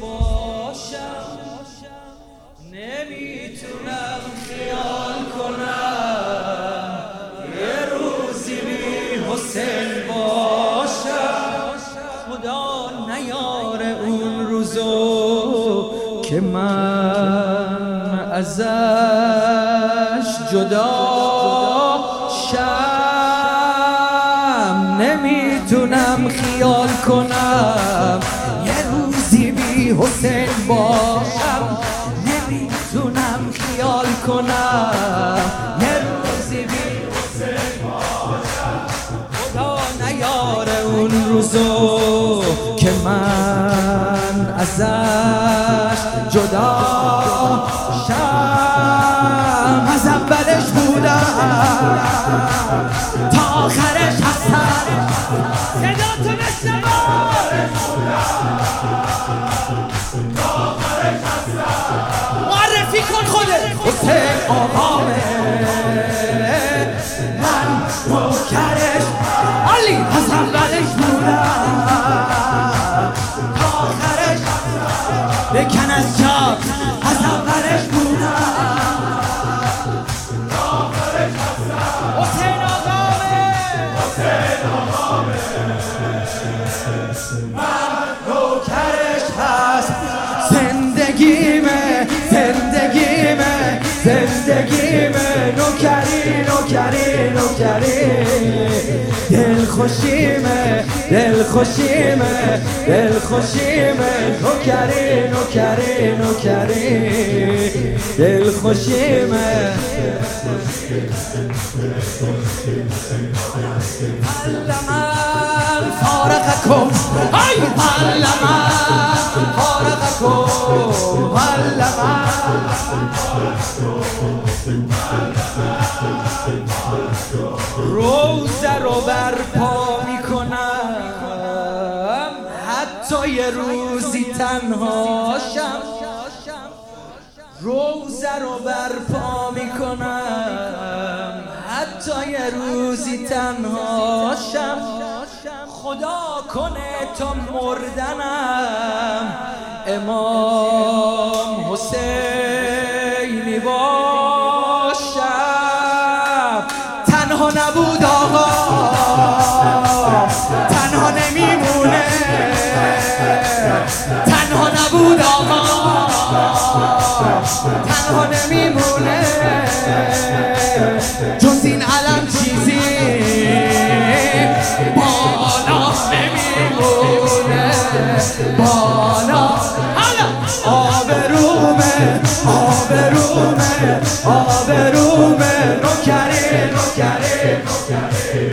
باشم. نمی‌تونم خیال کنم. یه روزی بی حسین باشم. خدا نیاره اون روزو که من ازش جدا شم. نمی‌تونم خیال کنم. حسین باشم نمی‌تونم خیال کنم. یه روزی بی حسین باشم. خدا نیاره اون روزو که من ازش جدا شم. از اولش بودم حسین آقامه من نوکرش علی از اولش بودم. آخرش بکن از جا از اولش بودم. حسین آقامه. من نوکرش هست. زندگیمه زندگیمه زندگیمه نوکری نوکری نوکری دل خوشیمه دل خوشیمه دل خوشیمه نوکری نوکری نوکری دل خوشیمه علما فارقكم هاي علما روزه رو برپا می‌کنم. حتی یه روزی تنهاشم روزه رو برپا می‌کنم. حتی یه روزی تنهاشم خدا کنه تا مردنم. امام باشم تنها نبود آقا. تنها نمیمونه. تنها نبود آقا. تنها نمیمونه. جز این علم چیزی؟ آبرومه آبرومه آبرومه. نوکری نوکری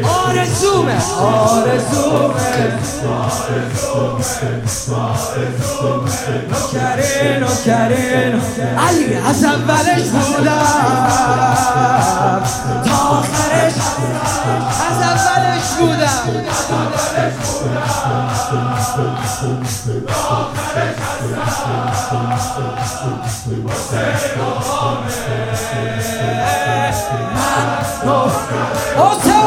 آرزومه. آرزومه نوکری نوکری علی از اولش بودم. تا آخرش. اولش بودم. من